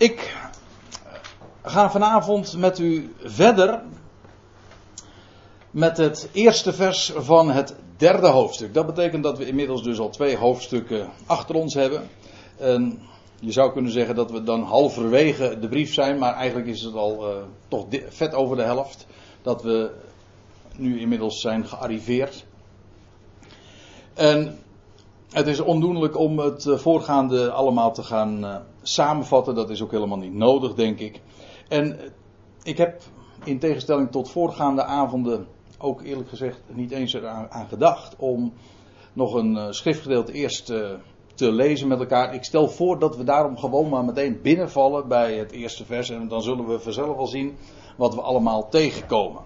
Ik ga vanavond met u verder met het eerste vers van het derde hoofdstuk. Dat betekent dat we inmiddels dus al twee hoofdstukken achter ons hebben. En je zou kunnen zeggen dat we dan halverwege de brief zijn, maar eigenlijk is het al uh, toch vet over de helft. Dat we nu inmiddels zijn gearriveerd. En het is ondoenlijk om het eh, voorgaande allemaal te gaan uh, samenvatten. Dat is ook helemaal niet nodig, denk ik. En ik heb in tegenstelling tot voorgaande avonden ook eerlijk gezegd niet eens eraan aan gedacht om nog een schriftgedeelte eerst uh, te lezen met elkaar. Ik stel voor dat we daarom gewoon maar meteen binnenvallen bij het eerste vers en dan zullen we vanzelf al zien wat we allemaal tegenkomen.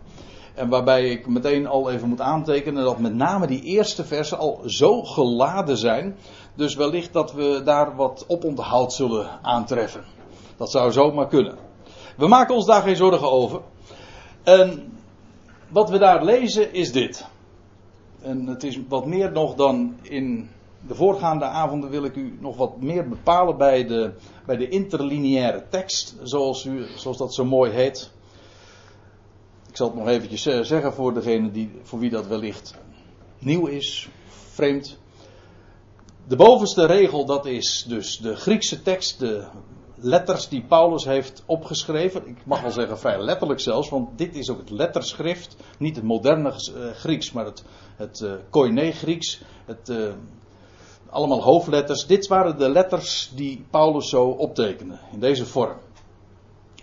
En waarbij ik meteen al even moet aantekenen dat met name die eerste versen al zo geladen zijn. Dus wellicht dat we daar wat oponthoud zullen aantreffen. Dat zou zomaar kunnen. We maken ons daar geen zorgen over. En wat we daar lezen is dit. En het is wat meer nog dan in de voorgaande avonden wil ik u nog wat meer bepalen bij de, bij de interlineaire tekst, zoals, u, zoals dat zo mooi heet. Ik zal het nog eventjes eh, zeggen voor degene die, voor wie dat wellicht nieuw is, vreemd. De bovenste regel, dat is dus de Griekse tekst, de letters die Paulus heeft opgeschreven. Ik mag wel zeggen vrij letterlijk zelfs, want dit is ook het letterschrift. Niet het moderne uh, Grieks, maar het, het uh, Koine Grieks. Het, allemaal hoofdletters. Dit waren de letters die Paulus zo optekende, in deze vorm.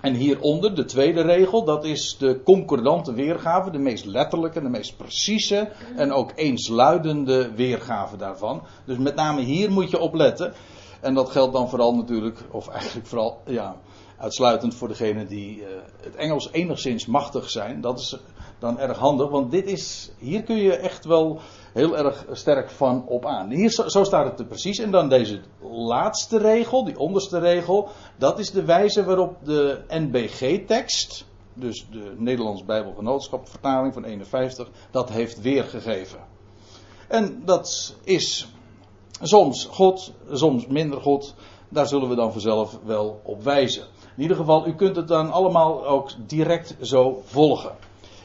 En hieronder, de tweede regel, dat is de concordante weergave, de meest letterlijke, de meest precieze en ook eensluidende weergave daarvan. Dus met name hier moet je op letten. En dat geldt dan vooral natuurlijk, of eigenlijk vooral, ja, uitsluitend voor degenen die uh, het Engels enigszins machtig zijn. Dat is dan erg handig, want dit is, hier kun je echt wel heel erg sterk van op aan. Hier, zo, staat het er precies. En dan deze laatste regel, die onderste regel, dat is de wijze waarop de NBG-tekst, dus de Nederlands Bijbelgenootschap vertaling van 51, dat heeft weergegeven. En dat is soms God, soms minder God. Daar zullen we dan vanzelf wel op wijzen. In ieder geval, u kunt het dan allemaal ook direct zo volgen.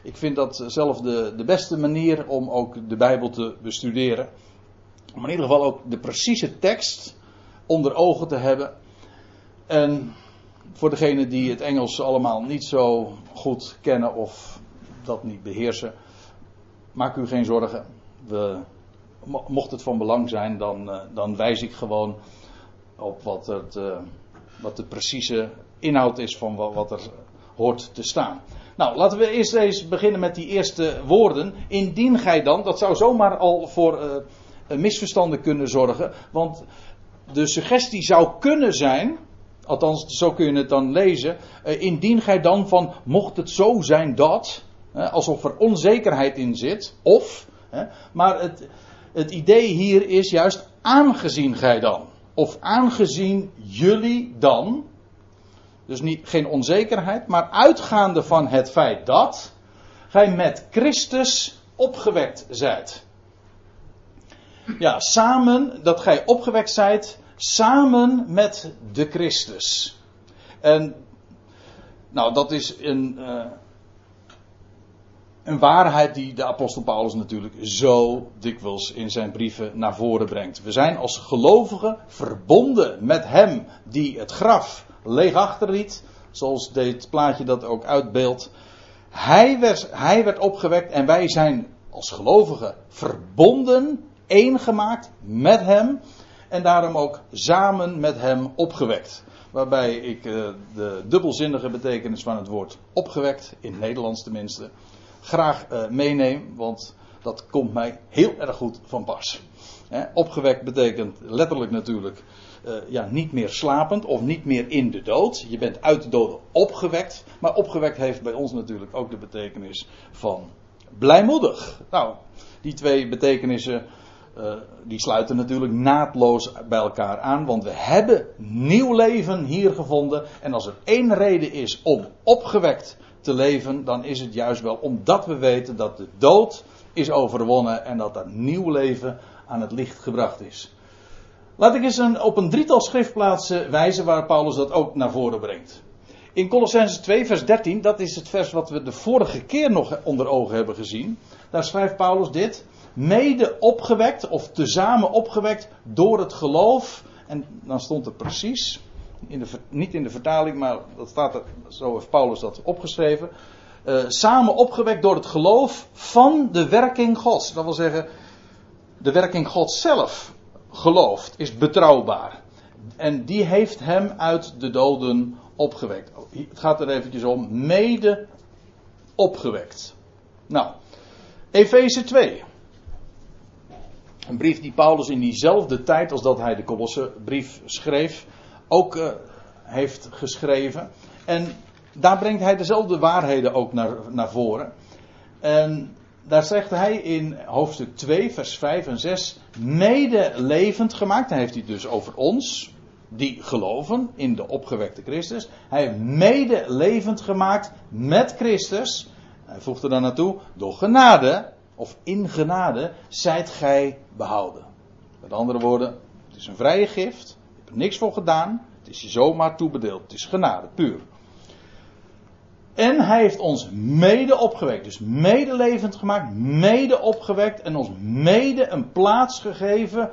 Ik vind dat zelf de, beste manier om ook de Bijbel te bestuderen. Om in ieder geval ook de precieze tekst onder ogen te hebben. En voor degenen die het Engels allemaal niet zo goed kennen of dat niet beheersen, maak u geen zorgen. We, mocht het van belang zijn, dan, uh, dan wijs ik gewoon op wat, het, uh, wat de precieze inhoud is van wat er hoort te staan. Nou, laten we eerst eens beginnen met die eerste woorden. Indien gij dan, dat zou zomaar al voor uh, misverstanden kunnen zorgen. Want de suggestie zou kunnen zijn, althans zo kun je het dan lezen. Uh, indien gij dan van, mocht het zo zijn dat, alsof er onzekerheid in zit, of, maar het, het idee hier is juist aangezien gij dan. Of aangezien jullie dan. Dus niet, geen onzekerheid, maar uitgaande van het feit dat gij met Christus opgewekt zijt. Ja, samen, dat gij opgewekt zijt, samen met de Christus. En, nou, dat is een, uh, een waarheid die de apostel Paulus natuurlijk zo dikwijls in zijn brieven naar voren brengt. We zijn als gelovigen verbonden met hem die het graf leeg achterliet, zoals dit plaatje dat ook uitbeeldt. Hij werd, hij werd opgewekt en wij zijn als gelovigen verbonden, één gemaakt met hem en daarom ook samen met hem opgewekt. Waarbij ik uh, de dubbelzinnige betekenis van het woord opgewekt, in het Nederlands tenminste, graag uh, meeneem, want dat komt mij heel erg goed van pas. Opgewekt betekent letterlijk natuurlijk uh, ja, niet meer slapend of niet meer in de dood. Je bent uit de dood opgewekt. Maar opgewekt heeft bij ons natuurlijk ook de betekenis van blijmoedig. Nou, die twee betekenissen uh, die sluiten natuurlijk naadloos bij elkaar aan. Want we hebben nieuw leven hier gevonden. En als er één reden is om opgewekt te leven, dan is het juist wel omdat we weten dat de dood is overwonnen en dat er nieuw leven aan het licht gebracht is. Laat ik eens een, op een drietal schriftplaatsen wijzen waar Paulus dat ook naar voren brengt. In Colossenses 2, vers 13, dat is het vers wat we de vorige keer nog onder ogen hebben gezien. Daar schrijft Paulus dit. Mede opgewekt, of tezamen opgewekt door het geloof. En dan stond er precies, in de, niet in de vertaling, maar dat staat er, zo heeft Paulus dat opgeschreven. Uh, samen opgewekt door het geloof van de werking Gods. Dat wil zeggen, de werking Gods zelf gelooft, is betrouwbaar. En die heeft hem uit de doden opgewekt. Het gaat er eventjes om, mede opgewekt. Nou, Efeze 2. Een brief die Paulus in diezelfde tijd als dat hij de Kolossenbrief schreef, ook uh, heeft geschreven. En daar brengt hij dezelfde waarheden ook naar, naar voren. En daar zegt hij in hoofdstuk 2, vers 5 en 6, mede levend gemaakt. Hij heeft het dus over ons, die geloven in de opgewekte Christus. Hij heeft mede levend gemaakt met Christus. Hij voegt er dan naartoe, door genade, of in genade, zijt gij behouden. Met andere woorden, het is een vrije gift. Je hebt er niks voor gedaan. Het is je zomaar toebedeeld. Het is genade, puur. En hij heeft ons mede opgewekt. Dus mede levend gemaakt, mede opgewekt en ons mede een plaats gegeven.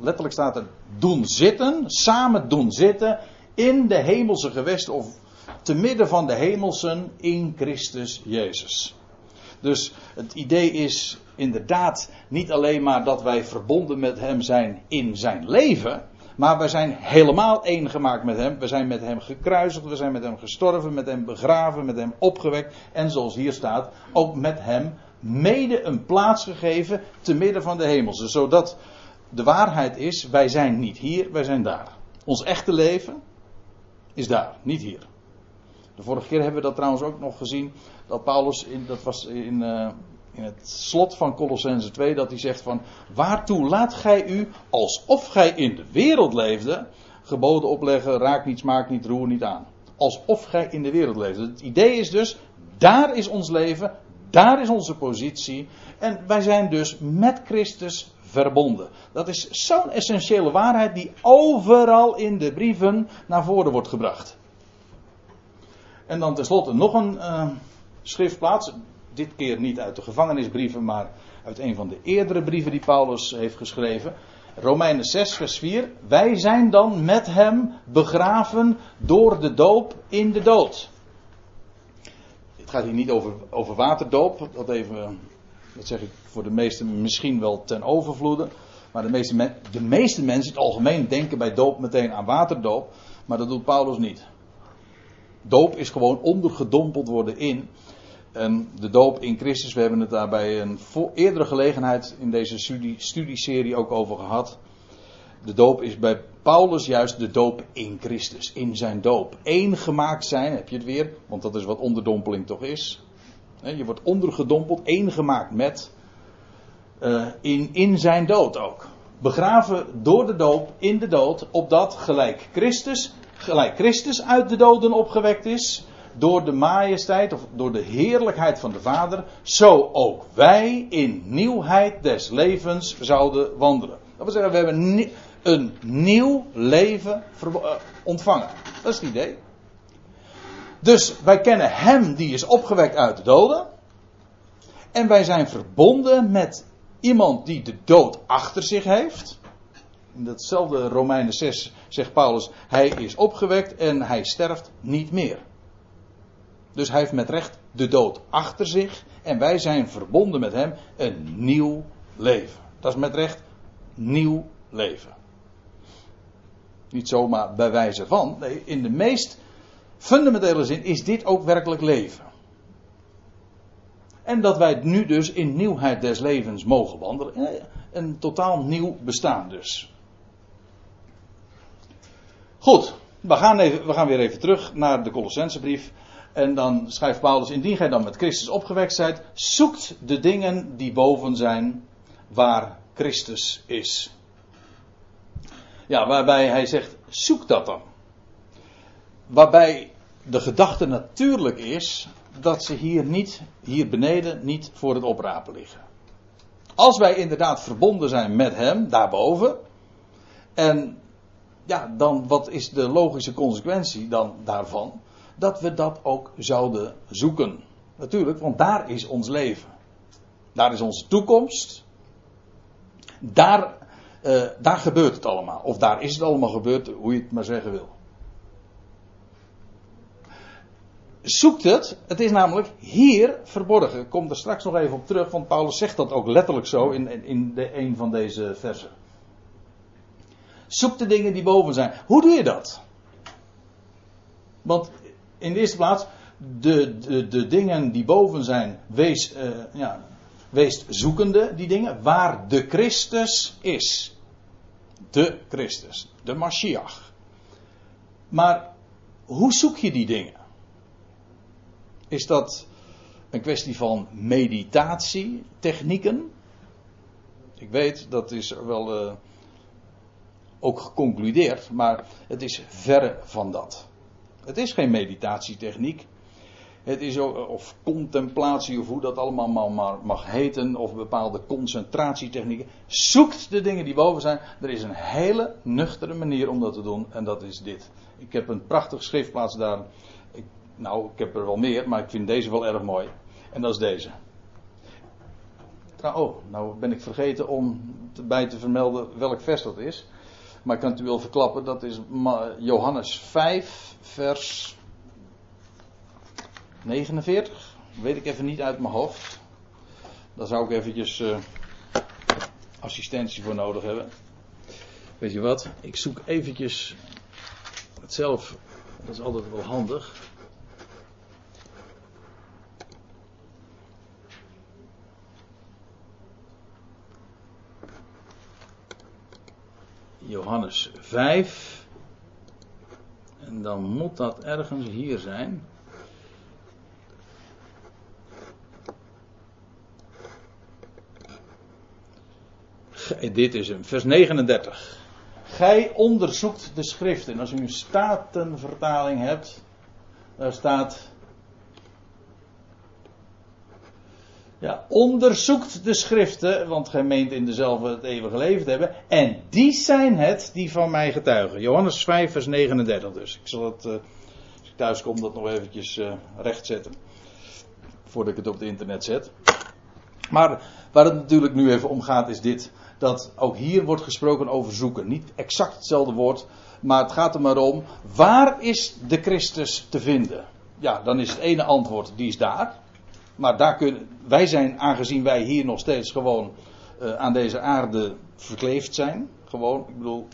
Letterlijk staat er doen zitten, samen doen zitten in de hemelse gewesten of te midden van de hemelsen in Christus Jezus. Dus het idee is inderdaad niet alleen maar dat wij verbonden met Hem zijn in zijn leven. Maar we zijn helemaal één gemaakt met hem. We zijn met hem gekruisigd, we zijn met hem gestorven, met hem begraven, met hem opgewekt. En zoals hier staat, ook met hem mede een plaats gegeven te midden van de hemelse. Zodat de waarheid is, wij zijn niet hier, wij zijn daar. Ons echte leven is daar, niet hier. De vorige keer hebben we dat trouwens ook nog gezien. Dat Paulus, in, dat was in, uh, in het slot van Colossense 2 dat hij zegt van waartoe laat gij u alsof gij in de wereld leefde? Geboden opleggen raak niet smaak niet roer niet aan. Alsof gij in de wereld leefde. Het idee is dus daar is ons leven daar is onze positie en wij zijn dus met Christus verbonden. Dat is zo'n essentiële waarheid die overal in de brieven naar voren wordt gebracht. En dan tenslotte nog een uh, schriftplaats dit keer niet uit de gevangenisbrieven, maar uit een van de eerdere brieven die Paulus heeft geschreven. Romeinen 6, vers 4. Wij zijn dan met hem begraven door de doop in de dood. Het gaat hier niet over, over waterdoop. Dat, even, dat zeg ik voor de meesten misschien wel ten overvloede. Maar de meeste, de meeste mensen in het algemeen denken bij doop meteen aan waterdoop. Maar dat doet Paulus niet. Doop is gewoon ondergedompeld worden in. En de doop in Christus, we hebben het daar bij een eerdere gelegenheid in deze studie, studieserie ook over gehad. De doop is bij Paulus juist de doop in Christus, in zijn doop. Eén gemaakt zijn, heb je het weer, want dat is wat onderdompeling toch is. Je wordt ondergedompeld, één gemaakt met, uh, in, in zijn dood ook. Begraven door de doop, in de dood, opdat gelijk Christus, gelijk Christus uit de doden opgewekt is, door de majesteit of door de heerlijkheid van de Vader, zo ook wij in nieuwheid des levens zouden wandelen. Dat wil zeggen, we hebben een nieuw leven eh, ontvangen. Dat is het idee. Dus wij kennen Hem die is opgewekt uit de doden. En wij zijn verbonden met iemand die de dood achter zich heeft. In datzelfde Romeinen 6 zegt Paulus, hij is opgewekt en hij sterft niet meer. Dus hij heeft met recht de dood achter zich. En wij zijn verbonden met hem een nieuw leven. Dat is met recht nieuw leven. Niet zomaar bij wijze van. Nee, in de meest fundamentele zin is dit ook werkelijk leven. En dat wij nu dus in nieuwheid des levens mogen wandelen. Een totaal nieuw bestaan dus. Goed, we gaan, even, we gaan weer even terug naar de Colossensebrief. En dan schrijft Paulus, indien gij dan met Christus opgewekt zijt, zoekt de dingen die boven zijn, waar Christus is. Ja, waarbij hij zegt, zoek dat dan. Waarbij de gedachte natuurlijk is dat ze hier niet, hier beneden, niet voor het oprapen liggen. Als wij inderdaad verbonden zijn met Hem, daarboven, En ja, dan wat is de logische consequentie dan daarvan? Dat we dat ook zouden zoeken. Natuurlijk, want daar is ons leven. Daar is onze toekomst. Daar, uh, daar gebeurt het allemaal. Of daar is het allemaal gebeurd, hoe je het maar zeggen wil. Zoekt het, het is namelijk hier verborgen. Ik kom er straks nog even op terug, want Paulus zegt dat ook letterlijk zo in, in de, een van deze versen. Zoek de dingen die boven zijn. Hoe doe je dat? Want in de eerste plaats, de, de, de dingen die boven zijn, wees, uh, ja, zoekende, die dingen, waar de Christus is. De Christus, de Mashiach. Maar hoe zoek je die dingen? Is dat een kwestie van meditatietechnieken? Ik weet, dat is wel uh, ook geconcludeerd, maar het is verre van dat. Het is geen meditatietechniek. Het is of contemplatie, of hoe dat allemaal maar mag heten, of bepaalde concentratietechnieken. Zoekt de dingen die boven zijn. Er is een hele nuchtere manier om dat te doen, en dat is dit. Ik heb een prachtige schriftplaats daar. Ik, nou, ik heb er wel meer, maar ik vind deze wel erg mooi. En dat is deze. Oh, nou ben ik vergeten om bij te vermelden welk vers dat is. Maar ik kan het u wel verklappen, dat is Johannes 5, vers 49. Weet ik even niet uit mijn hoofd. Daar zou ik eventjes uh, assistentie voor nodig hebben. Weet je wat? Ik zoek eventjes het zelf. Dat is altijd wel handig. Johannes 5. En dan moet dat ergens hier zijn. Dit is hem, vers 39. Gij onderzoekt de schriften. Als u een statenvertaling hebt, daar staat Ja, onderzoekt de schriften, want gij meent in dezelfde het eeuwige leven te hebben. En die zijn het die van mij getuigen. Johannes 5, vers 39 dus. Ik zal het, uh, als ik thuis kom, dat nog eventjes uh, rechtzetten. Voordat ik het op het internet zet. Maar waar het natuurlijk nu even om gaat is dit. Dat ook hier wordt gesproken over zoeken. Niet exact hetzelfde woord. Maar het gaat er maar om. Waar is de Christus te vinden? Ja, dan is het ene antwoord, die is daar. Maar daar kunnen, wij zijn, aangezien wij hier nog steeds gewoon uh, aan deze aarde verkleefd zijn. Gewoon, ik bedoel,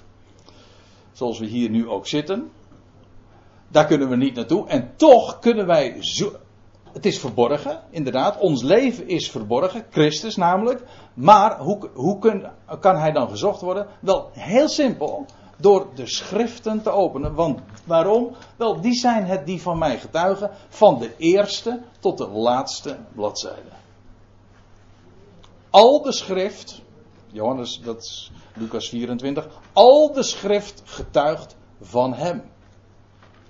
zoals we hier nu ook zitten. Daar kunnen we niet naartoe. En toch kunnen wij. Zo, het is verborgen, inderdaad. Ons leven is verborgen, Christus namelijk. Maar hoe, hoe kan hij dan gezocht worden? Wel, heel simpel door de schriften te openen. Want waarom? Wel, die zijn het die van mij getuigen, van de eerste tot de laatste bladzijde. Al de schrift, Johannes, dat is Lucas 24, al de schrift getuigt van hem.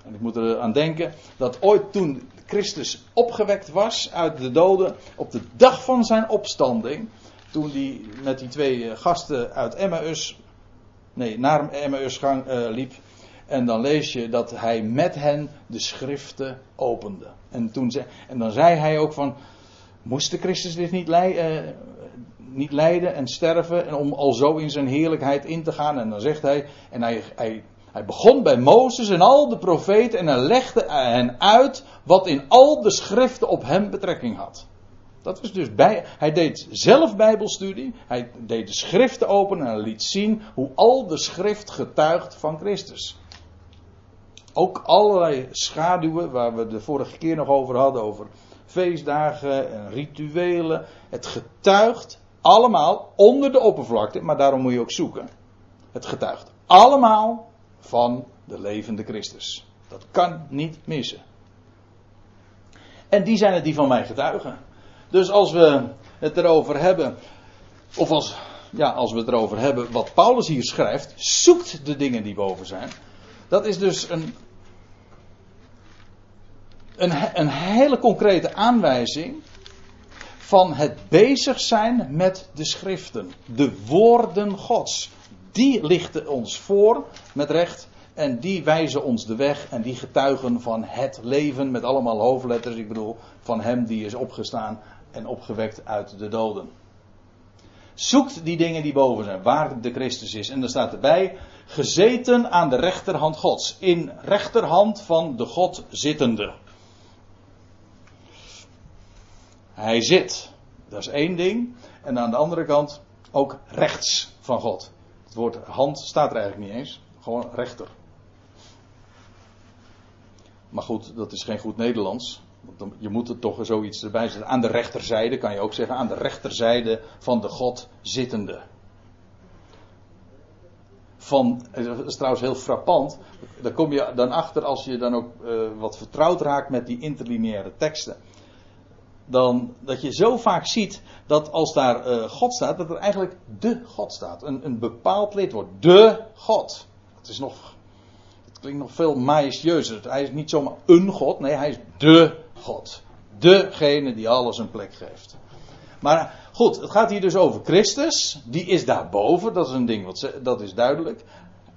En ik moet er aan denken dat ooit toen Christus opgewekt was uit de doden, op de dag van zijn opstanding, toen hij met die twee gasten uit Emmaus nee, naar Emmaus gang, uh, liep. En dan lees je dat hij met hen de schriften opende. En, toen en dan zei hij ook van, moest de Christus dit niet, uh, niet lijden en sterven en om al zo in zijn heerlijkheid in te gaan? En dan zegt hij, en hij, hij, hij begon bij Mozes en al de profeten en hij legde hen uit wat in al de schriften op hem betrekking had. Dat was dus bij, hij deed zelf Bijbelstudie. Hij deed de schriften open en liet zien hoe al de schrift getuigt van Christus. Ook allerlei schaduwen waar we de vorige keer nog over hadden, over feestdagen en rituelen. Het getuigt allemaal onder de oppervlakte, maar daarom moet je ook zoeken. Het getuigt allemaal van de levende Christus. Dat kan niet missen. En die zijn het die van mij getuigen. Dus als we het erover hebben, of als, ja, als we het erover hebben wat Paulus hier schrijft, zoekt de dingen die boven zijn. Dat is dus een, een, een hele concrete aanwijzing van het bezig zijn met de schriften, de woorden Gods. die lichten ons voor met recht. En die wijzen ons de weg en die getuigen van het leven met allemaal hoofdletters. Ik bedoel, van hem die is opgestaan en opgewekt uit de doden. Zoekt die dingen die boven zijn, waar de Christus is. En dan staat erbij, gezeten aan de rechterhand Gods. In rechterhand van de God zittende. Hij zit. Dat is één ding. En aan de andere kant ook rechts van God. Het woord hand staat er eigenlijk niet eens. Gewoon rechter. Maar goed, dat is geen goed Nederlands. Je moet er toch zoiets erbij zetten. Aan de rechterzijde kan je ook zeggen. Aan de rechterzijde van de God zittende. Van, dat is trouwens heel frappant. Daar kom je dan achter als je dan ook uh, wat vertrouwd raakt met die interlineaire teksten. Dan dat je zo vaak ziet dat als daar uh, God staat, dat er eigenlijk de God staat. Een, een bepaald lidwoord. De God. Het is nog klinkt nog veel majestueuzer. Hij is niet zomaar een God, nee, hij is de God. Degene die alles een plek geeft. Maar goed, het gaat hier dus over Christus. Die is daarboven, dat is een ding, wat, dat is duidelijk.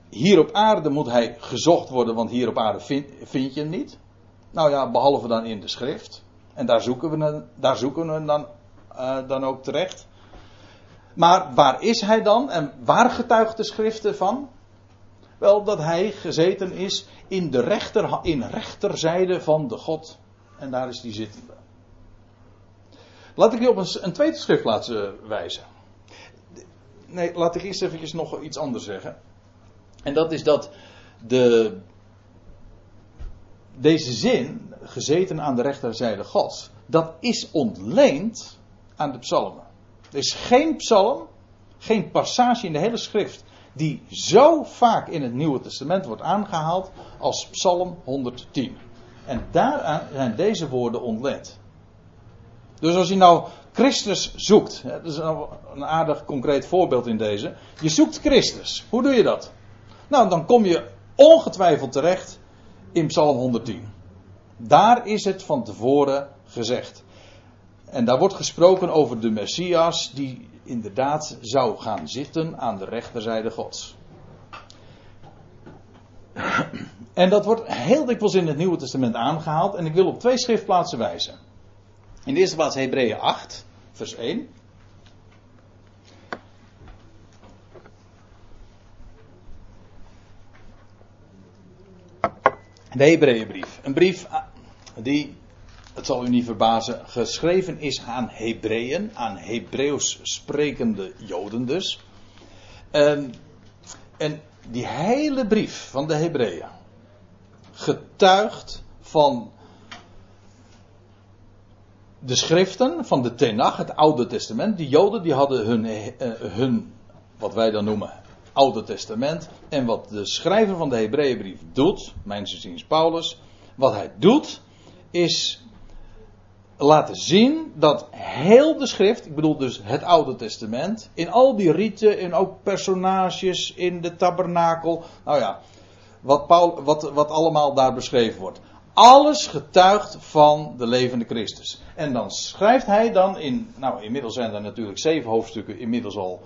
Hier op aarde moet hij gezocht worden, want hier op aarde vind, vind je hem niet. Nou ja, behalve dan in de schrift. En daar zoeken we, daar zoeken we hem dan, uh, dan ook terecht. Maar waar is hij dan? En waar getuigt de schriften van? Wel, dat hij gezeten is in de rechter, in rechterzijde van de God. En daar is hij zittende. Laat ik je op een, een tweede schriftplaats uh, wijzen. Nee, laat ik eerst even nog iets anders zeggen. En dat is dat de, deze zin, gezeten aan de rechterzijde Gods, dat is ontleend aan de psalmen. Er is geen psalm, geen passage in de hele schrift die zo vaak in het Nieuwe Testament wordt aangehaald als Psalm 110. En daaraan zijn deze woorden ontleend. Dus als je nou Christus zoekt, dat is een aardig concreet voorbeeld in deze. Je zoekt Christus. Hoe doe je dat? Nou, dan kom je ongetwijfeld terecht in Psalm 110. Daar is het van tevoren gezegd. En daar wordt gesproken over de Messias die inderdaad zou gaan zitten aan de rechterzijde Gods. En dat wordt heel dikwijls in het Nieuwe Testament aangehaald. En ik wil op twee schriftplaatsen wijzen. In de eerste plaats Hebreeën 8, vers 1. De Hebreeënbrief. Een brief die het zal u niet verbazen, geschreven is aan Hebreeën, aan Hebreeuws sprekende Joden dus. En, en die hele brief van de Hebreeën getuigt van de schriften van de Tenach, het Oude Testament. Die Joden die hadden hun, uh, hun, wat wij dan noemen, Oude Testament. En wat de schrijver van de Hebreeënbrief doet, mijn ziens Paulus, wat hij doet, is laten zien dat heel de schrift, ik bedoel dus het Oude Testament, in al die rieten, in ook personages, in de tabernakel, nou ja, wat, Paul, wat, wat allemaal daar beschreven wordt. Alles getuigt van de levende Christus. En dan schrijft hij dan in, nou inmiddels zijn er natuurlijk zeven hoofdstukken inmiddels al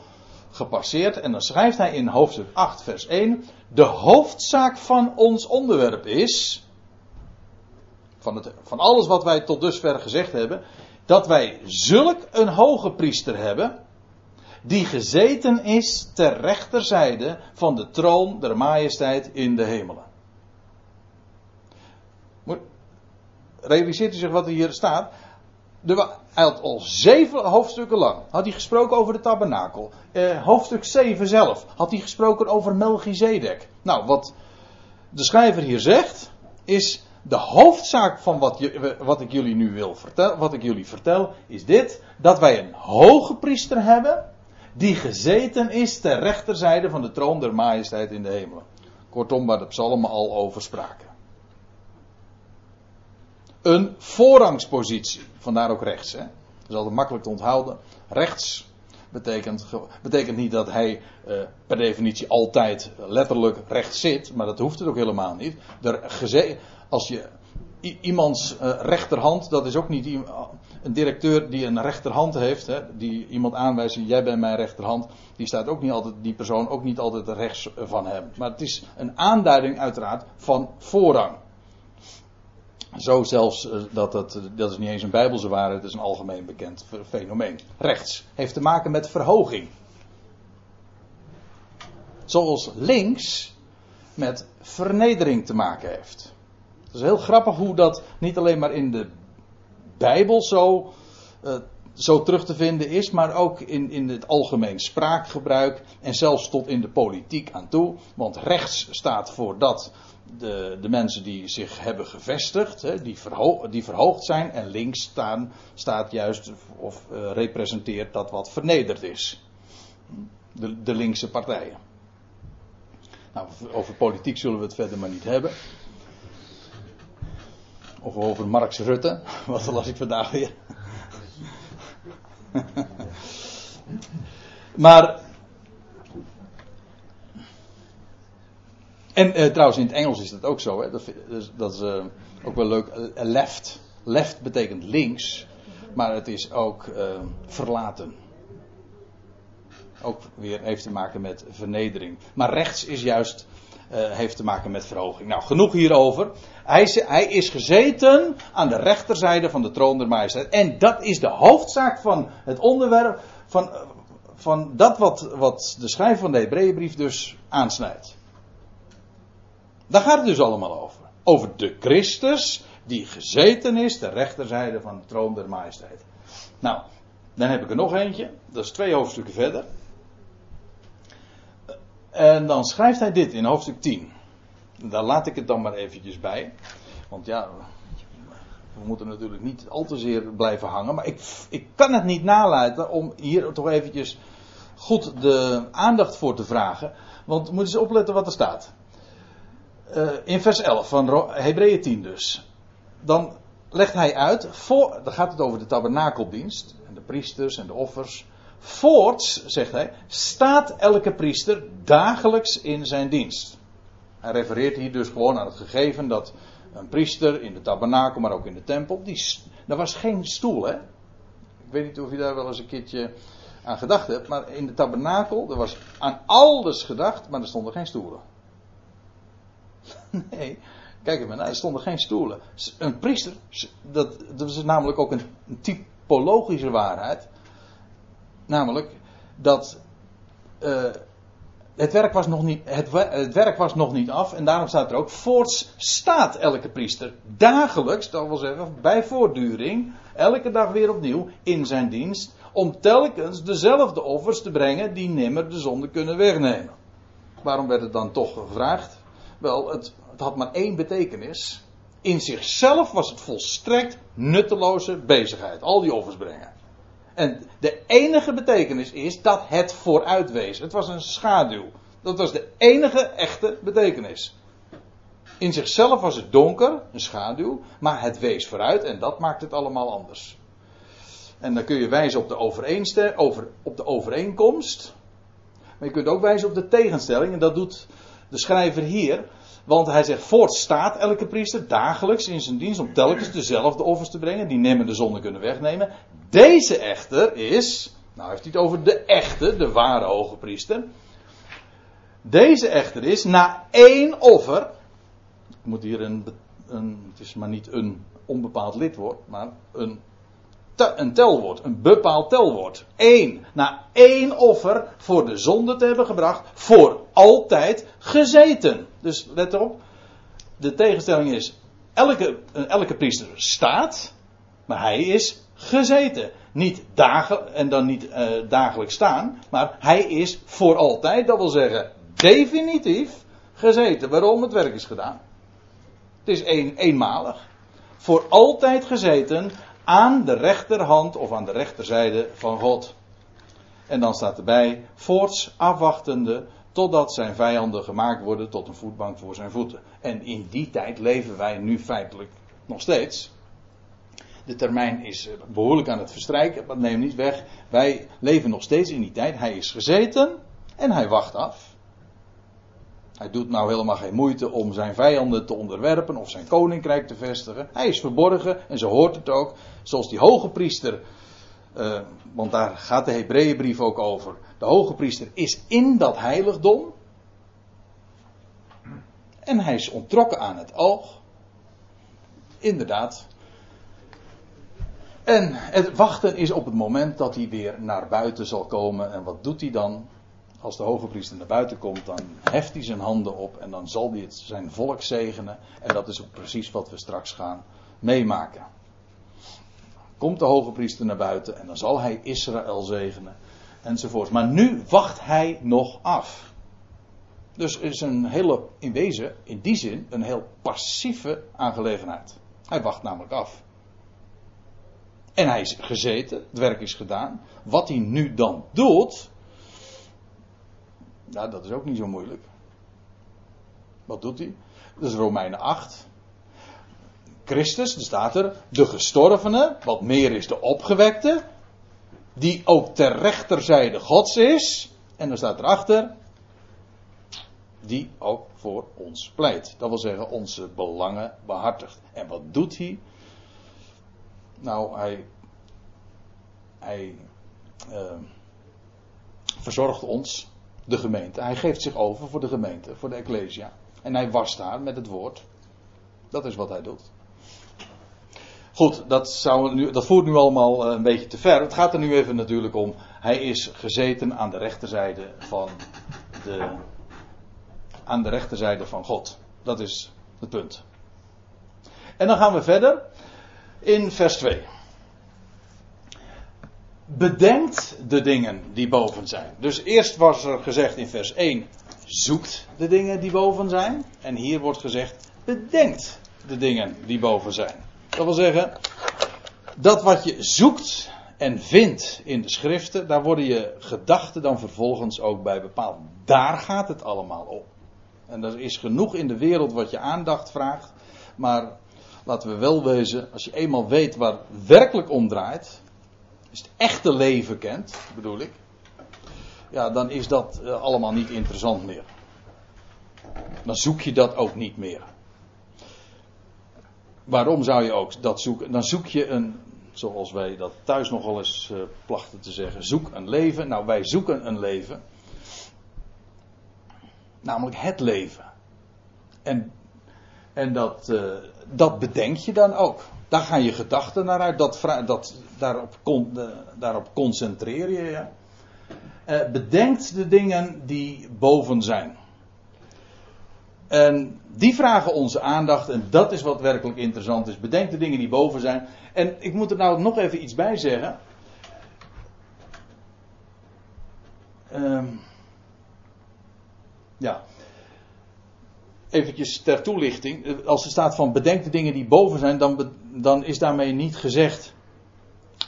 gepasseerd. En dan schrijft hij in hoofdstuk 8 vers 1, de hoofdzaak van ons onderwerp is, van, het, van alles wat wij tot dusver gezegd hebben, dat wij zulk een hoge priester hebben, die gezeten is ter rechterzijde van de troon der majesteit in de hemelen. realiseert u zich wat er hier staat? hij had al zeven hoofdstukken lang had hij gesproken over de tabernakel. Eh, hoofdstuk 7 zelf had hij gesproken over Melchizedek. Nou, wat de schrijver hier zegt, is de hoofdzaak van wat, wat ik jullie nu wil vertellen, wat ik jullie vertel, is dit: dat wij een hoge priester hebben, die gezeten is ter rechterzijde van de troon der majesteit in de hemelen. Kortom, waar de psalmen al over spraken. Een voorrangspositie, vandaar ook rechts. Hè? Dat is altijd makkelijk te onthouden. Rechts betekent, betekent niet dat hij uh, per definitie altijd letterlijk rechts zit, maar dat hoeft het ook helemaal niet. Als je iemands uh, rechterhand, dat is ook niet een directeur die een rechterhand heeft, hè, die iemand aanwijst, jij bent mijn rechterhand, die staat ook niet altijd, die persoon ook niet altijd rechts van hem. Maar het is een aanduiding uiteraard van voorrang. Zo zelfs uh, dat het, dat is niet eens een bijbelse waarheid, het is een algemeen bekend fenomeen. Rechts heeft te maken met verhoging. Zoals links met vernedering te maken heeft. Het is heel grappig hoe dat niet alleen maar in de Bijbel zo, uh, zo terug te vinden is, maar ook in, in het algemeen spraakgebruik en zelfs tot in de politiek aan toe. Want rechts staat voor dat de, de mensen die zich hebben gevestigd, hè, die, verho die verhoogd zijn, en links staan, staat juist of uh, representeert dat wat vernederd is. De, de linkse partijen. Nou, over politiek zullen we het verder maar niet hebben. Of over Marx Rutte. Wat las ik vandaag weer? maar. En uh, trouwens, in het Engels is dat ook zo. Hè? Dat, dat is uh, ook wel leuk. Uh, left. Left betekent links. Maar het is ook verlaten ook weer heeft te maken met vernedering. Maar rechts is juist, heeft te maken met verhoging. Nou, genoeg hierover. Hij hij is gezeten aan de rechterzijde van de troon der majesteit. En dat is de hoofdzaak van het onderwerp, van, van dat wat, wat de schrijver van de Hebreeënbrief dus aansnijdt. Daar gaat het dus allemaal over. Over de Christus die gezeten is, de rechterzijde van de troon der majesteit. Nou, dan heb ik er nog eentje. Dat is twee hoofdstukken verder. En dan schrijft hij dit in hoofdstuk 10. Daar laat ik het dan maar eventjes bij. Want ja, we moeten natuurlijk niet al te zeer blijven hangen. Maar ik, ik kan het niet nalaten om hier toch eventjes goed de aandacht voor te vragen. Want moet eens opletten wat er staat. Uh, in vers 11 van Hebreeën 10 dus. Dan legt hij uit, voor, dan gaat het over de tabernakeldienst. En de priesters en de offers. Voorts, zegt hij, staat elke priester dagelijks in zijn dienst. Hij refereert hier dus gewoon aan het gegeven dat een priester in de tabernakel, maar ook in de tempel, die, er was geen stoel, hè? Ik weet niet of je daar wel eens een keertje aan gedacht hebt, maar in de tabernakel, er was aan alles gedacht, maar er stonden geen stoelen. Nee, kijk even naar, er stonden geen stoelen. Een priester, dat, dat is namelijk ook een typologische waarheid. Namelijk dat uh, het, werk was nog niet, het, het, werk was nog niet af en daarom staat er ook voorts staat elke priester dagelijks, dat wil zeggen bij voortduring, elke dag weer opnieuw in zijn dienst om telkens dezelfde offers te brengen die nimmer de zonde kunnen wegnemen. Waarom werd het dan toch gevraagd? Wel, het, het had maar één betekenis. In zichzelf was het volstrekt nutteloze bezigheid, al die offers brengen. En de enige betekenis is dat het vooruit wees. Het was een schaduw. Dat was de enige echte betekenis. In zichzelf was het donker, een schaduw, maar het wees vooruit en dat maakt het allemaal anders. En dan kun je wijzen op de, over, op de overeenkomst. Maar je kunt ook wijzen op de tegenstelling. En dat doet de schrijver hier. Want hij zegt, voortstaat elke priester dagelijks in zijn dienst om telkens dezelfde offers te brengen, die nemen de zonde kunnen wegnemen. Deze echter is, nou heeft hij het over de echte, de ware hoge priester. Deze echter is na één offer, moet hier een, een het is maar niet een onbepaald lidwoord, maar een een telwoord, een bepaald telwoord. Eén. Na één offer voor de zonde te hebben gebracht, voor altijd gezeten. Dus let erop, de tegenstelling is, elke, elke priester staat, maar hij is gezeten. Niet en dan niet uh, dagelijks staan, maar hij is voor altijd, dat wil zeggen definitief gezeten. Waarom? Het werk is gedaan. Het is een, eenmalig. Voor altijd gezeten aan de rechterhand of aan de rechterzijde van God. En dan staat erbij, voorts afwachtende totdat zijn vijanden gemaakt worden tot een voetbank voor zijn voeten. En in die tijd leven wij nu feitelijk nog steeds. De termijn is behoorlijk aan het verstrijken, maar neem niet weg. Wij leven nog steeds in die tijd. Hij is gezeten en hij wacht af. Hij doet nou helemaal geen moeite om zijn vijanden te onderwerpen of zijn koninkrijk te vestigen. Hij is verborgen en zo hoort het ook. Zoals die hoge priester, uh, want daar gaat de Hebreeënbrief ook over. De hoge priester is in dat heiligdom. En hij is ontrokken aan het oog. Inderdaad. En het wachten is op het moment dat hij weer naar buiten zal komen. En wat doet hij dan? Als de hoge priester naar buiten komt, dan heft hij zijn handen op en dan zal hij het zijn volk zegenen. En dat is ook precies wat we straks gaan meemaken. Komt de hoge priester naar buiten en dan zal hij Israël zegenen enzovoort. Maar nu wacht hij nog af. Dus is een hele, in wezen, in die zin, een heel passieve aangelegenheid. Hij wacht namelijk af. En hij is gezeten, het werk is gedaan. Wat hij nu dan doet, nou, dat is ook niet zo moeilijk. Wat doet hij? Dat is Romeinen 8. Christus, er staat er, de gestorvene, wat meer is de opgewekte, die ook ter rechterzijde Gods is. En dan staat erachter, die ook voor ons pleit. Dat wil zeggen, onze belangen behartigt. En wat doet hij? Nou, hij, hij uh, verzorgt ons, de gemeente. Hij geeft zich over voor de gemeente, voor de Ecclesia. En hij was daar met het woord. Dat is wat hij doet. Goed, dat, nu, dat voert nu allemaal eh, een beetje te ver. Het gaat er nu even natuurlijk om. Hij is gezeten aan de rechterzijde van de. Aan de rechterzijde van God. Dat is het punt. En dan gaan we verder in vers 2. Bedenkt de dingen die boven zijn. Dus eerst was er gezegd in vers 1: zoekt de dingen die boven zijn. En hier wordt gezegd: bedenkt de dingen die boven zijn. Dat wil zeggen, dat wat je zoekt en vindt in de schriften, daar worden je gedachten dan vervolgens ook bij bepaald. Daar gaat het allemaal om. En er is genoeg in de wereld wat je aandacht vraagt. Maar laten we wel wezen, als je eenmaal weet waar het werkelijk om draait, is het echte leven kent, bedoel ik, ja, dan is dat eh, allemaal niet interessant meer. Dan zoek je dat ook niet meer. Waarom zou je ook dat zoeken? Dan zoek je een, zoals wij dat thuis nogal eens uh, plachten te zeggen, zoek een leven. Nou, wij zoeken een leven. Namelijk het leven. En, en dat, uh, dat bedenk je dan ook. Daar gaan je gedachten naar uit. Dat, dat, daarop, uh, daarop concentreer je je. bedenkt de dingen die boven zijn. En die vragen onze aandacht en dat is wat werkelijk interessant is. Bedenk de dingen die boven zijn. En ik moet er nou nog even iets bij zeggen. Um, ja. Eventjes ter toelichting. Als er staat van bedenk de dingen die boven zijn, dan, dan is daarmee niet gezegd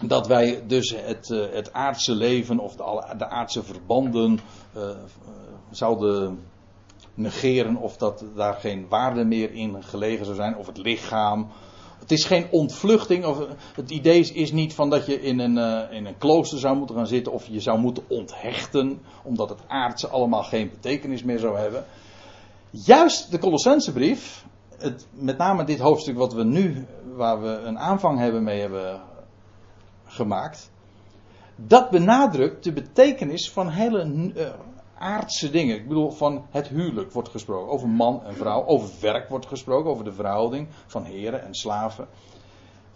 dat wij dus het, uh, het aardse leven of de, de aardse verbanden uh, zouden negeren of dat daar geen waarde meer in gelegen zou zijn, of het lichaam. Het is geen ontvluchting, of het idee is niet van dat je in een, in een klooster zou moeten gaan zitten of je zou moeten onthechten, omdat het aardse allemaal geen betekenis meer zou hebben. Juist de Colossensebrief, het, met name dit hoofdstuk wat we nu, waar we een aanvang hebben mee hebben gemaakt, dat benadrukt de betekenis van hele uh, aardse dingen. Ik bedoel, van het huwelijk wordt gesproken. Over man en vrouw. Over werk wordt gesproken. Over de verhouding van heren en slaven.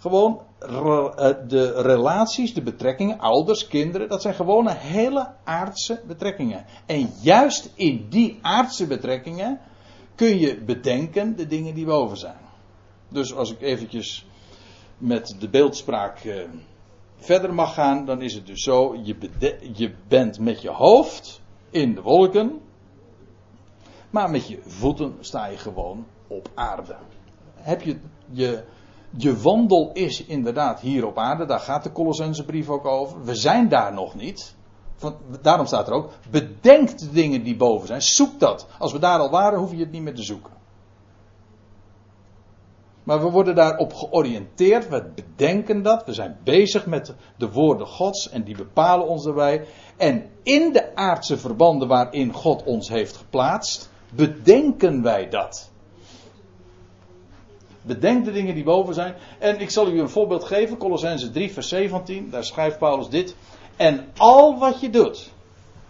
Gewoon eh, de relaties, de betrekkingen, ouders, kinderen. Dat zijn gewoon hele aardse betrekkingen. En juist in die aardse betrekkingen kun je bedenken de dingen die boven zijn. Dus als ik eventjes met de beeldspraak eh, verder mag gaan, dan is het dus zo: je, je bent met je hoofd in de wolken. Maar met je voeten sta je gewoon op aarde. Heb je, je, je wandel is inderdaad hier op aarde. Daar gaat de Colossense brief ook over. We zijn daar nog niet. Daarom staat er ook: bedenk de dingen die boven zijn. Zoek dat. Als we daar al waren, hoef je het niet meer te zoeken. Maar we worden daarop georiënteerd, we bedenken dat, we zijn bezig met de woorden Gods en die bepalen ons daarbij. En in de aardse verbanden waarin God ons heeft geplaatst, bedenken wij dat. Bedenk de dingen die boven zijn. En ik zal u een voorbeeld geven. Colossense 3 vers 17. Daar schrijft Paulus dit. En al wat je doet.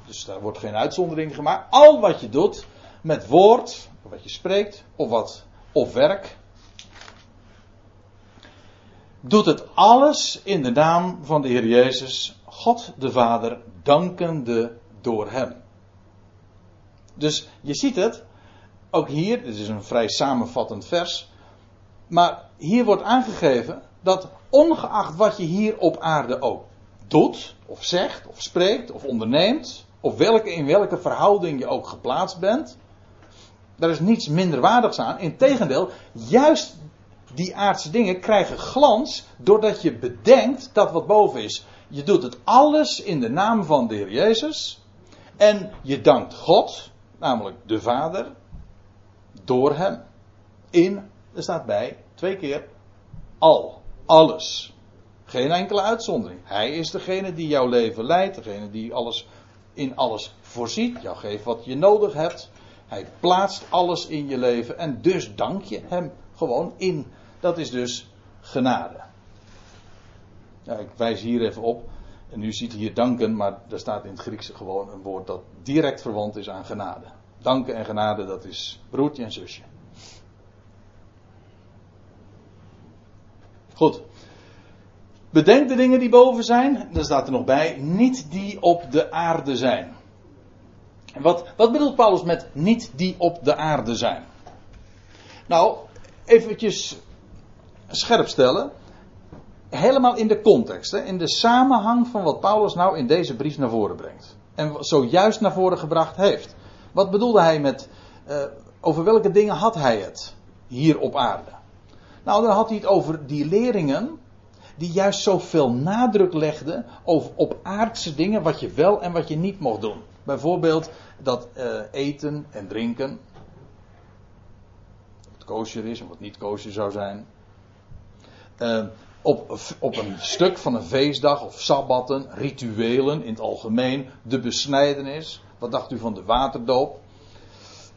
Dus daar wordt geen uitzondering gemaakt. Al wat je doet. Met woord. Wat je spreekt. Of wat. Of werk. Doet het alles in de naam van de Heer Jezus. God de Vader. Dankende door hem. Dus je ziet het. Ook hier. Dit is een vrij samenvattend vers. Maar hier wordt aangegeven dat ongeacht wat je hier op aarde ook doet, of zegt, of spreekt, of onderneemt, of welke, in welke verhouding je ook geplaatst bent, daar is niets minderwaardigs aan. Integendeel, juist die aardse dingen krijgen glans doordat je bedenkt dat wat boven is. Je doet het alles in de naam van de Heer Jezus. En je dankt God, namelijk de Vader, door Hem. In er staat bij, twee keer, al, alles. Geen enkele uitzondering. Hij is degene die jouw leven leidt, degene die alles in alles voorziet, jou geeft wat je nodig hebt. Hij plaatst alles in je leven en dus dank je hem gewoon in. Dat is dus genade. Ik wijs hier even op. En u ziet hier danken, maar er staat in het Grieks gewoon een woord dat direct verwant is aan genade. Danken en genade, dat is broertje en zusje. Goed. Bedenk de dingen die boven zijn. Daar staat er nog bij. Niet die op de aarde zijn. Wat, wat bedoelt Paulus met niet die op de aarde zijn? Nou, eventjes scherp stellen. Helemaal in de context, hè, in de samenhang van wat Paulus nou in deze brief naar voren brengt. En zojuist naar voren gebracht heeft. Wat bedoelde hij met, uh, over welke dingen had hij het hier op aarde? Nou, dan had hij het over die leringen die juist zoveel nadruk legden op aardse dingen wat je wel en wat je niet mocht doen. Bijvoorbeeld dat uh, eten en drinken. Wat kosher is en wat niet kosher zou zijn. Uh, op, op een stuk van een feestdag of sabbatten, rituelen in het algemeen, de besnijdenis. Wat dacht u van de waterdoop?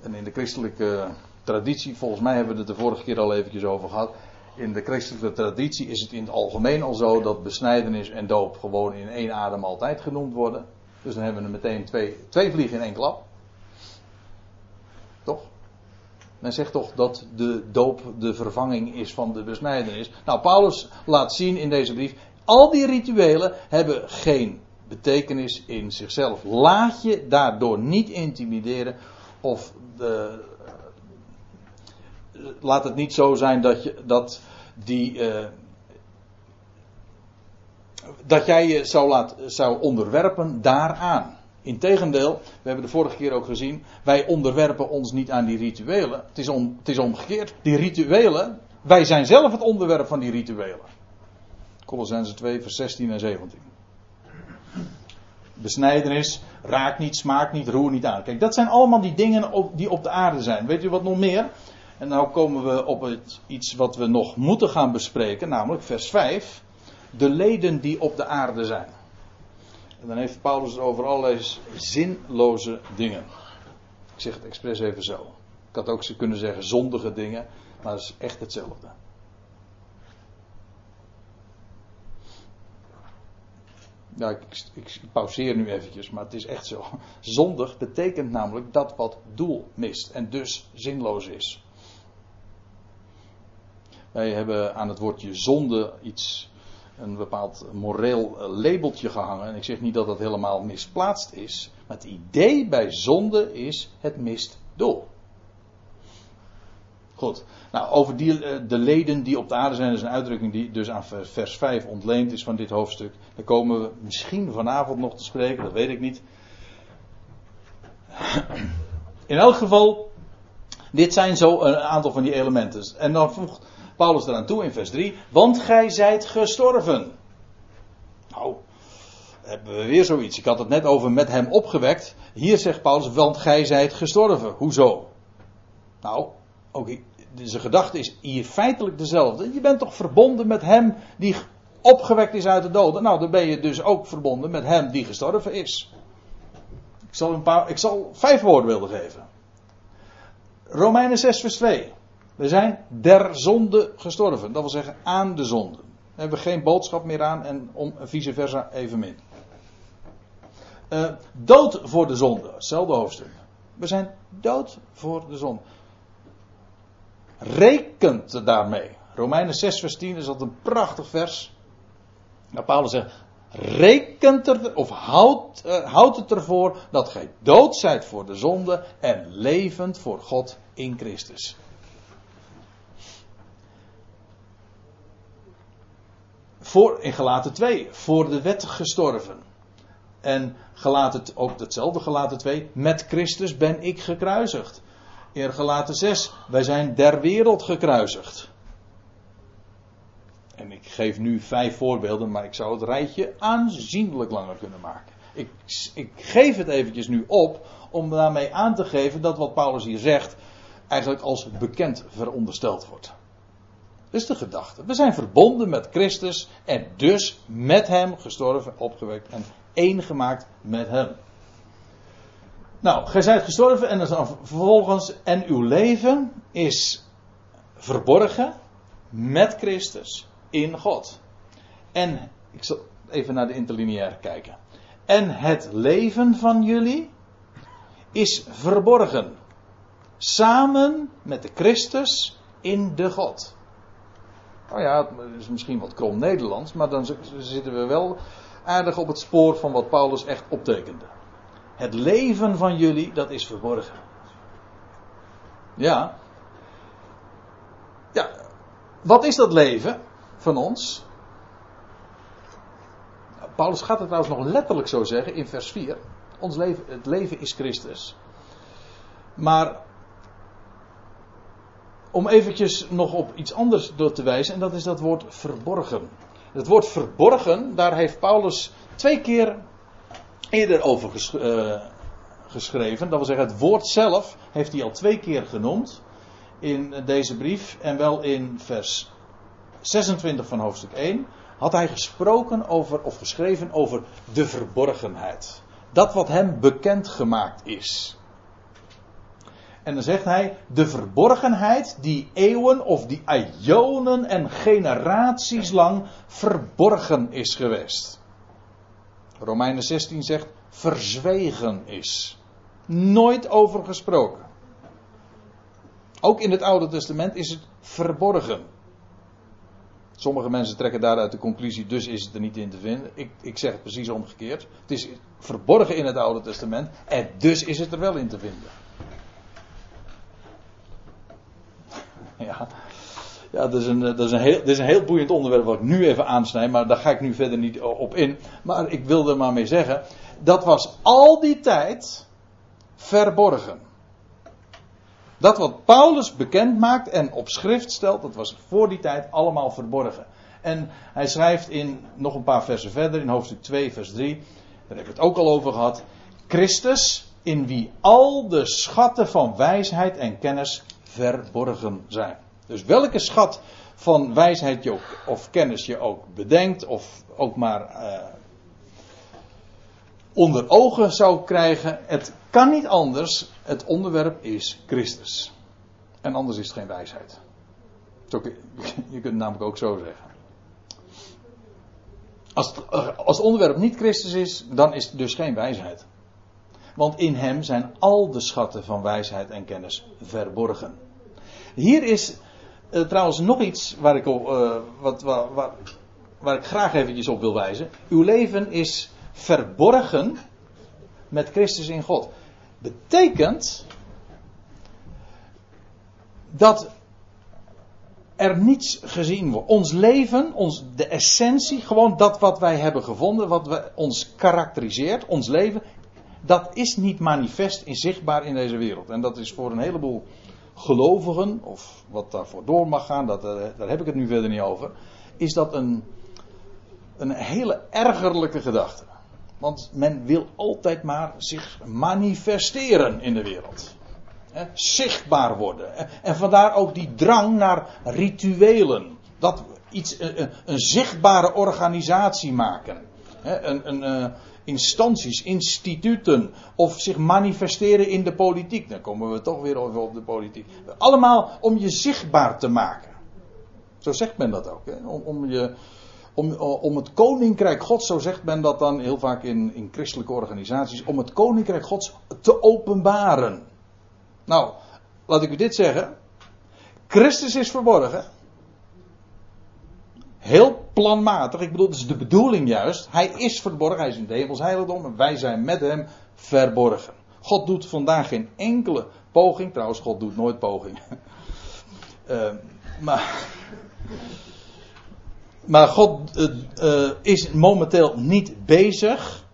En in de christelijke traditie, volgens mij hebben we het de vorige keer al eventjes over gehad. In de christelijke traditie is het in het algemeen al zo dat besnijdenis en doop gewoon in één adem altijd genoemd worden. Dus dan hebben we er meteen twee, twee vliegen in één klap. Toch? Men zegt toch dat de doop de vervanging is van de besnijdenis. Nou, Paulus laat zien in deze brief, al die rituelen hebben geen betekenis in zichzelf. Laat je daardoor niet intimideren of de, laat het niet zo zijn dat, je, dat, die, uh, dat jij je zou, laat, zou onderwerpen daaraan. Integendeel, we hebben de vorige keer ook gezien, wij onderwerpen ons niet aan die rituelen. Het is, om, het is omgekeerd. Die rituelen, wij zijn zelf het onderwerp van die rituelen. Colossense 2, vers 16 en 17. Besnijdenis, raak niet, smaak niet, roer niet aan. Kijk, dat zijn allemaal die dingen die op de aarde zijn. Weet u wat nog meer? En nu komen we op het, iets wat we nog moeten gaan bespreken, namelijk vers 5. De leden die op de aarde zijn. En dan heeft Paulus het over allerlei zinloze dingen. Ik zeg het expres even zo. Ik had ook kunnen zeggen zondige dingen, maar het is echt hetzelfde. Ja, ik, ik, pauzeer nu eventjes, maar het is echt zo. Zondig betekent namelijk dat wat doel mist en dus zinloos is. Wij hebben aan het woordje zonde iets, een bepaald moreel labeltje gehangen. En ik zeg niet dat dat helemaal misplaatst is. Maar het idee bij zonde is het mist doel. Goed. Nou, over die, eh, de leden die op de aarde zijn, is een uitdrukking die dus aan vers 5 ontleend is van dit hoofdstuk. Daar komen we misschien vanavond nog te spreken, dat weet ik niet. In elk geval, dit zijn zo een aantal van die elementen. En dan voegt Paulus eraan toe in vers 3. Want gij zijt gestorven. Nou, hebben we weer zoiets. Ik had het net over met hem opgewekt. Hier zegt Paulus, want gij zijt gestorven. Hoezo? Nou, ook zijn gedachte is hier feitelijk dezelfde. Je bent toch verbonden met hem die opgewekt is uit de doden. Nou, dan ben je dus ook verbonden met hem die gestorven is. Ik zal, een paar, ik zal vijf woorden willen geven. Romeinen 6 vers 2. We zijn der zonde gestorven. Dat wil zeggen aan de zonde. We hebben geen boodschap meer aan en om vice versa evenmin. Uh, dood voor de zonde. Hetzelfde hoofdstuk. We zijn dood voor de zonde. Rekent daarmee. Romeinen 6 vers 10 is dat een prachtig vers. Nou, Paulus zegt, rekent er, of houdt, uh, houdt het ervoor dat gij dood zijt voor de zonde en levend voor God in Christus. Voor, in gelaten 2, voor de wet gestorven. En gelaten, ook hetzelfde gelaten 2, met Christus ben ik gekruisigd. In gelaten 6, wij zijn der wereld gekruisigd. En ik geef nu vijf voorbeelden, maar ik zou het rijtje aanzienlijk langer kunnen maken. Ik, ik geef het eventjes nu op om daarmee aan te geven dat wat Paulus hier zegt eigenlijk als bekend verondersteld wordt. Dat is de gedachte. We zijn verbonden met Christus en dus met Hem gestorven, opgewekt en één gemaakt met Hem. Nou, gij zijt gestorven en dan vervolgens, en uw leven is verborgen met Christus in God. En, ik zal even naar de interlineair kijken. En het leven van jullie is verborgen. Samen met de Christus in de God. Nou ja, het is misschien wat krom Nederlands, maar dan zitten we wel aardig op het spoor van wat Paulus echt optekende. Het leven van jullie, dat is verborgen. Ja. Ja, wat is dat leven? van ons. Paulus gaat het trouwens nog letterlijk zo zeggen in vers 4. Ons leven, het leven is Christus. Maar om eventjes nog op iets anders door te wijzen, en dat is dat woord verborgen. Het woord verborgen, daar heeft Paulus twee keer eerder over eh, geschreven. Dat wil zeggen, het woord zelf heeft hij al twee keer genoemd in deze brief. En wel in vers 26 van hoofdstuk 1 had hij gesproken over, of geschreven over de verborgenheid. Dat wat hem bekend gemaakt is. En dan zegt hij, de verborgenheid die eeuwen of die ionen en generaties lang verborgen is geweest. Romeinen 16 zegt, verzwegen is. Nooit over gesproken. Ook in het Oude Testament is het verborgen. Sommige mensen trekken daaruit de conclusie, dus is het er niet in te vinden. Ik, ik zeg het precies omgekeerd. Het is verborgen in het Oude Testament en dus is het er wel in te vinden. Ja, ja dat, is een, dat, is een heel, dat is een heel boeiend onderwerp wat ik nu even aansnijd, maar daar ga ik nu verder niet op in. Maar ik wilde er maar mee zeggen, dat was al die tijd verborgen. Dat wat Paulus bekend maakt en op schrift stelt, dat was voor die tijd allemaal verborgen. En hij schrijft in nog een paar versen verder, in hoofdstuk 2, vers 3, daar hebben we het ook al over gehad. Christus, in wie al de schatten van wijsheid en kennis verborgen zijn. Dus welke schat van wijsheid je ook, of kennis je ook bedenkt, of ook maar uh, onder ogen zou krijgen, het kan niet anders. Het onderwerp is Christus. En anders is het geen wijsheid. Je kunt het namelijk ook zo zeggen. Als eh, als het onderwerp niet Christus is, dan is het dus geen wijsheid. Want in hem zijn al de schatten van wijsheid en kennis verborgen. Hier is uh, trouwens nog iets waar ik, uh, wat, waar, waar ik graag eventjes op wil wijzen. Uw leven is verborgen met Christus in God. Betekent dat er niets gezien wordt. Ons leven, ons, de essentie, gewoon dat wat wij hebben gevonden, wat we, ons karakteriseert, ons leven, dat is niet manifest en zichtbaar in deze wereld. En dat is voor een heleboel gelovigen, of wat daarvoor door mag gaan, eh, daar heb ik het nu verder niet over, is dat een, een hele ergerlijke gedachte. Want men wil altijd maar zich manifesteren in de wereld. zichtbaar worden. En vandaar ook die drang naar rituelen. Dat iets, een, een zichtbare organisatie maken. een, een, instanties, instituten of zich manifesteren in de politiek. Dan komen we toch weer over op de politiek. Allemaal om je zichtbaar te maken. Zo zegt men dat ook. Hè? Om, om, je, om, om het koninkrijk Gods, zo zegt men dat dan heel vaak in, in christelijke organisaties, om het koninkrijk Gods te openbaren. Nou, laat ik u dit zeggen. Christus is verborgen. Heel planmatig. Ik bedoel, het is de bedoeling juist. Hij is verborgen. Hij is in het hemels heiligdom. En wij zijn met hem verborgen. God doet vandaag geen enkele poging. Trouwens, God doet nooit poging. Uh, maar. Maar God uh, uh, is momenteel niet bezig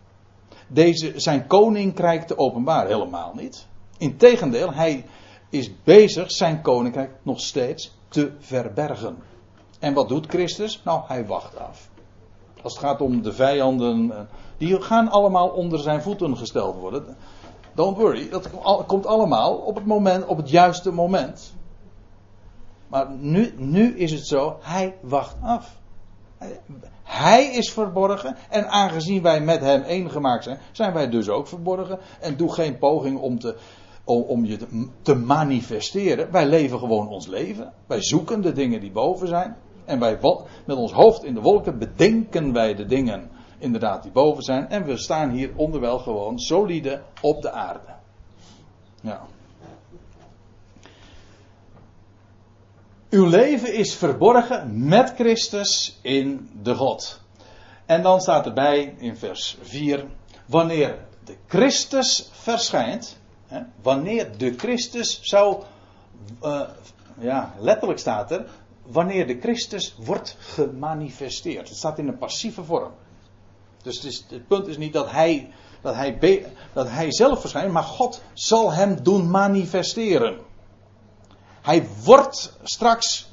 deze, zijn koninkrijk te openbaren. Helemaal niet. Integendeel, hij is bezig zijn koninkrijk nog steeds te verbergen. En wat doet Christus? Nou, hij wacht af. Als het gaat om de vijanden, eh, die gaan allemaal onder zijn voeten gesteld worden. Don't worry, dat komt allemaal op het, moment, op het juiste moment. Maar nu, nu is het zo, hij wacht af. Hij is verborgen en aangezien wij met hem één gemaakt zijn, zijn wij dus ook verborgen. En doe geen poging om te, om, je te manifesteren. Wij leven gewoon ons leven. Wij zoeken de dingen die boven zijn. En wij, met ons hoofd in de wolken bedenken wij de dingen inderdaad die boven zijn. En we staan hier onderwel gewoon solide op de aarde. Ja. Uw leven is verborgen met Christus in de God. En dan staat erbij in vers 4: Wanneer de Christus verschijnt, hè, wanneer de Christus zou, uh, ja, letterlijk staat er, wanneer de Christus wordt gemanifesteerd. Het staat in een passieve vorm. Dus het, is, het punt is niet dat hij, dat, hij dat hij zelf verschijnt, maar God zal hem doen manifesteren. Hij wordt straks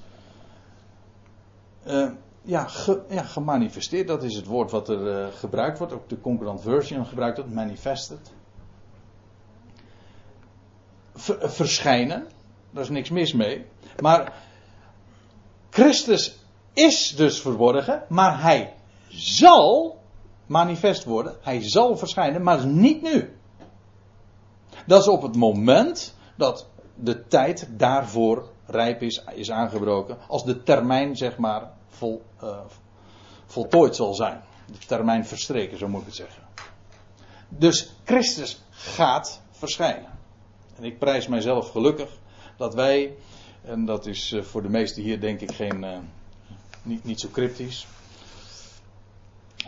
uh, ja, ja, gemanifesteerd. Dat is het woord wat er uh, gebruikt wordt. Ook de concurrent version gebruikt dat, manifested. Ver, verschijnen, daar is niks mis mee. Maar Christus is dus verborgen, maar hij zal manifest worden. Hij zal verschijnen, maar niet nu. Dat is op het moment dat de tijd daarvoor rijp is, is aangebroken. Als de termijn, zeg maar, vol, uh, voltooid zal zijn. De termijn verstreken, zo moet ik het zeggen. Dus Christus gaat verschijnen. En ik prijs mijzelf gelukkig dat wij en dat is eh, voor de meesten hier denk ik geen, uh, niet, niet zo cryptisch.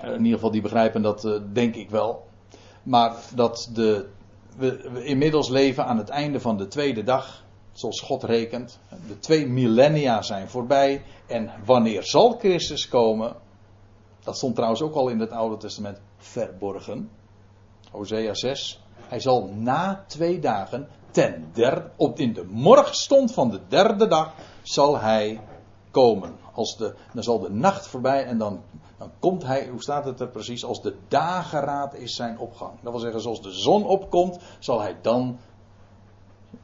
Uh, in ieder geval die begrijpen dat denk ik wel. Maar dat de, we, we, inmiddels leven aan het einde van de tweede dag. Zoals God rekent. De twee millennia zijn voorbij. En wanneer zal Christus komen? Dat stond trouwens ook al in het Oude Testament verborgen. Hosea 6. Hij zal na twee dagen ten op in de morgenstond van de derde dag zal hij komen. Als de, dan zal de nacht voorbij en dan, dan komt hij, hoe staat het er precies, als de dageraad is zijn opgang. Dat wil zeggen, zoals de zon opkomt, zal hij dan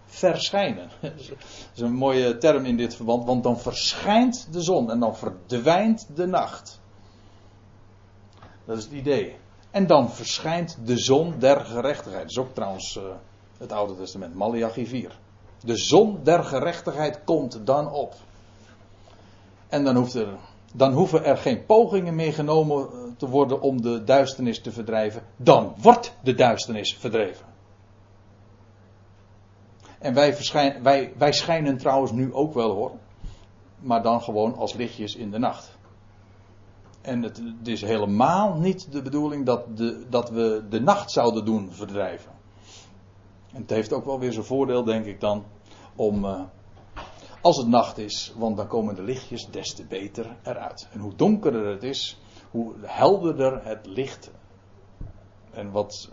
verschijnen. Dat is een mooie term in dit verband, want dan verschijnt de zon en dan verdwijnt de nacht. Dat is het idee. En dan verschijnt de zon der gerechtigheid. Dat is ook trouwens uh, het Oude Testament, Malachi 4. De zon der gerechtigheid komt dan op. En dan, hoeft er, dan hoeven er geen pogingen meer genomen te worden om de duisternis te verdrijven. Dan wordt de duisternis verdreven. En wij, wij, wij schijnen trouwens nu ook wel hoor. Maar dan gewoon als lichtjes in de nacht. En het, het is helemaal niet de bedoeling dat, de, dat we de nacht zouden doen verdrijven. En het heeft ook wel weer zijn voordeel, denk ik dan, om. Uh, als het nacht is, want dan komen de lichtjes des te beter eruit. En hoe donkerder het is, hoe helderder het licht. En wat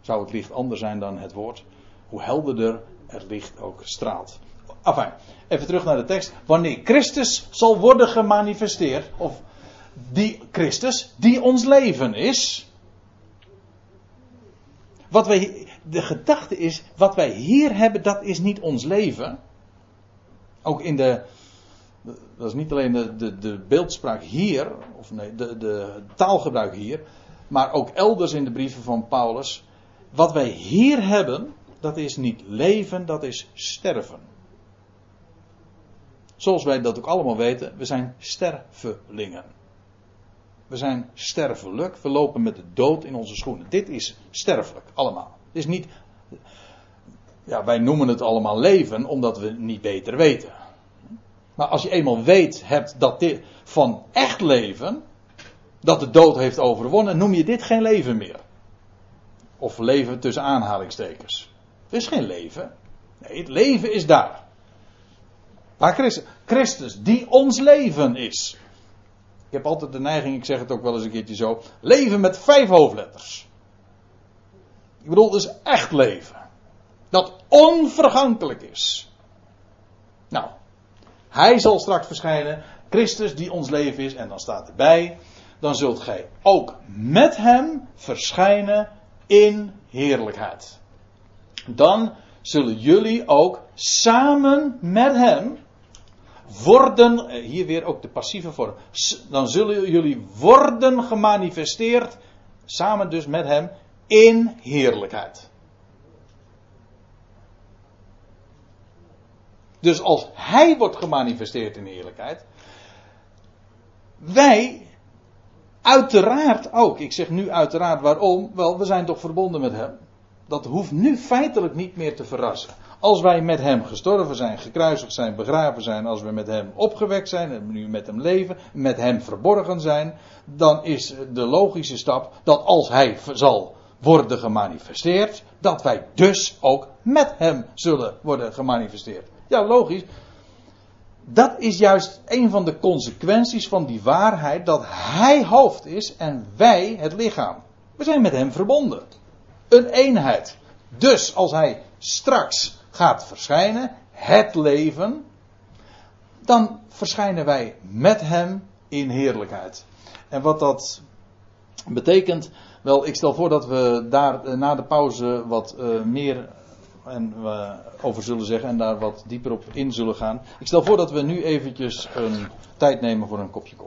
zou het licht anders zijn dan het woord? Hoe helderder het licht ook straalt. Enfin, even terug naar de tekst. Wanneer Christus zal worden gemanifesteerd, of die Christus, die ons leven is. Wat wij, de gedachte is, wat wij hier hebben, dat is niet ons leven. Ook in de, dat is niet alleen de, de, de beeldspraak hier, of nee, de, de taalgebruik hier. maar ook elders in de brieven van Paulus. Wat wij hier hebben, dat is niet leven, dat is sterven. Zoals wij dat ook allemaal weten, we zijn stervelingen. We zijn sterfelijk, we lopen met de dood in onze schoenen. Dit is sterfelijk, allemaal. Is niet. Ja, wij noemen het allemaal leven omdat we niet beter weten. Maar als je eenmaal weet hebt dat dit van echt leven, dat de dood heeft overwonnen, noem je dit geen leven meer. Of leven tussen aanhalingstekens. Het is geen leven. Nee, het leven is daar. Waar Christus, Christus, die ons leven is. Ik heb altijd de neiging, ik zeg het ook wel eens een keertje zo. Leven met vijf hoofdletters. Ik bedoel, dus echt leven. Dat onvergankelijk is. Nou, hij zal straks verschijnen. Christus die ons leven is. En dan staat erbij. Dan zult gij ook met hem verschijnen in heerlijkheid. Dan zullen jullie ook samen met hem worden, eh, hier weer ook de passieve vorm, dan zullen jullie worden gemanifesteerd, samen dus met hem, in heerlijkheid. Dus als hij wordt gemanifesteerd in heerlijkheid, wij uiteraard ook. Ik zeg nu uiteraard waarom? Wel, we zijn toch verbonden met hem. Dat hoeft nu feitelijk niet meer te verrassen. Als wij met hem gestorven zijn, gekruisigd zijn, begraven zijn, als we met hem opgewekt zijn en nu met hem leven, met hem verborgen zijn, dan is de logische stap dat als hij zal worden gemanifesteerd, dat wij dus ook met hem zullen worden gemanifesteerd. Ja, logisch. Dat is juist een van de consequenties van die waarheid dat hij hoofd is en wij het lichaam. We zijn met hem verbonden. Een eenheid. Dus als hij straks gaat verschijnen, het leven, dan verschijnen wij met hem in heerlijkheid. En wat dat betekent, wel, ik stel voor dat we daar eh, na de pauze wat uh, meer en, uh, over zullen zeggen en daar wat dieper op in zullen gaan. Ik stel voor dat we nu eventjes een tijd nemen voor een kopje koffie.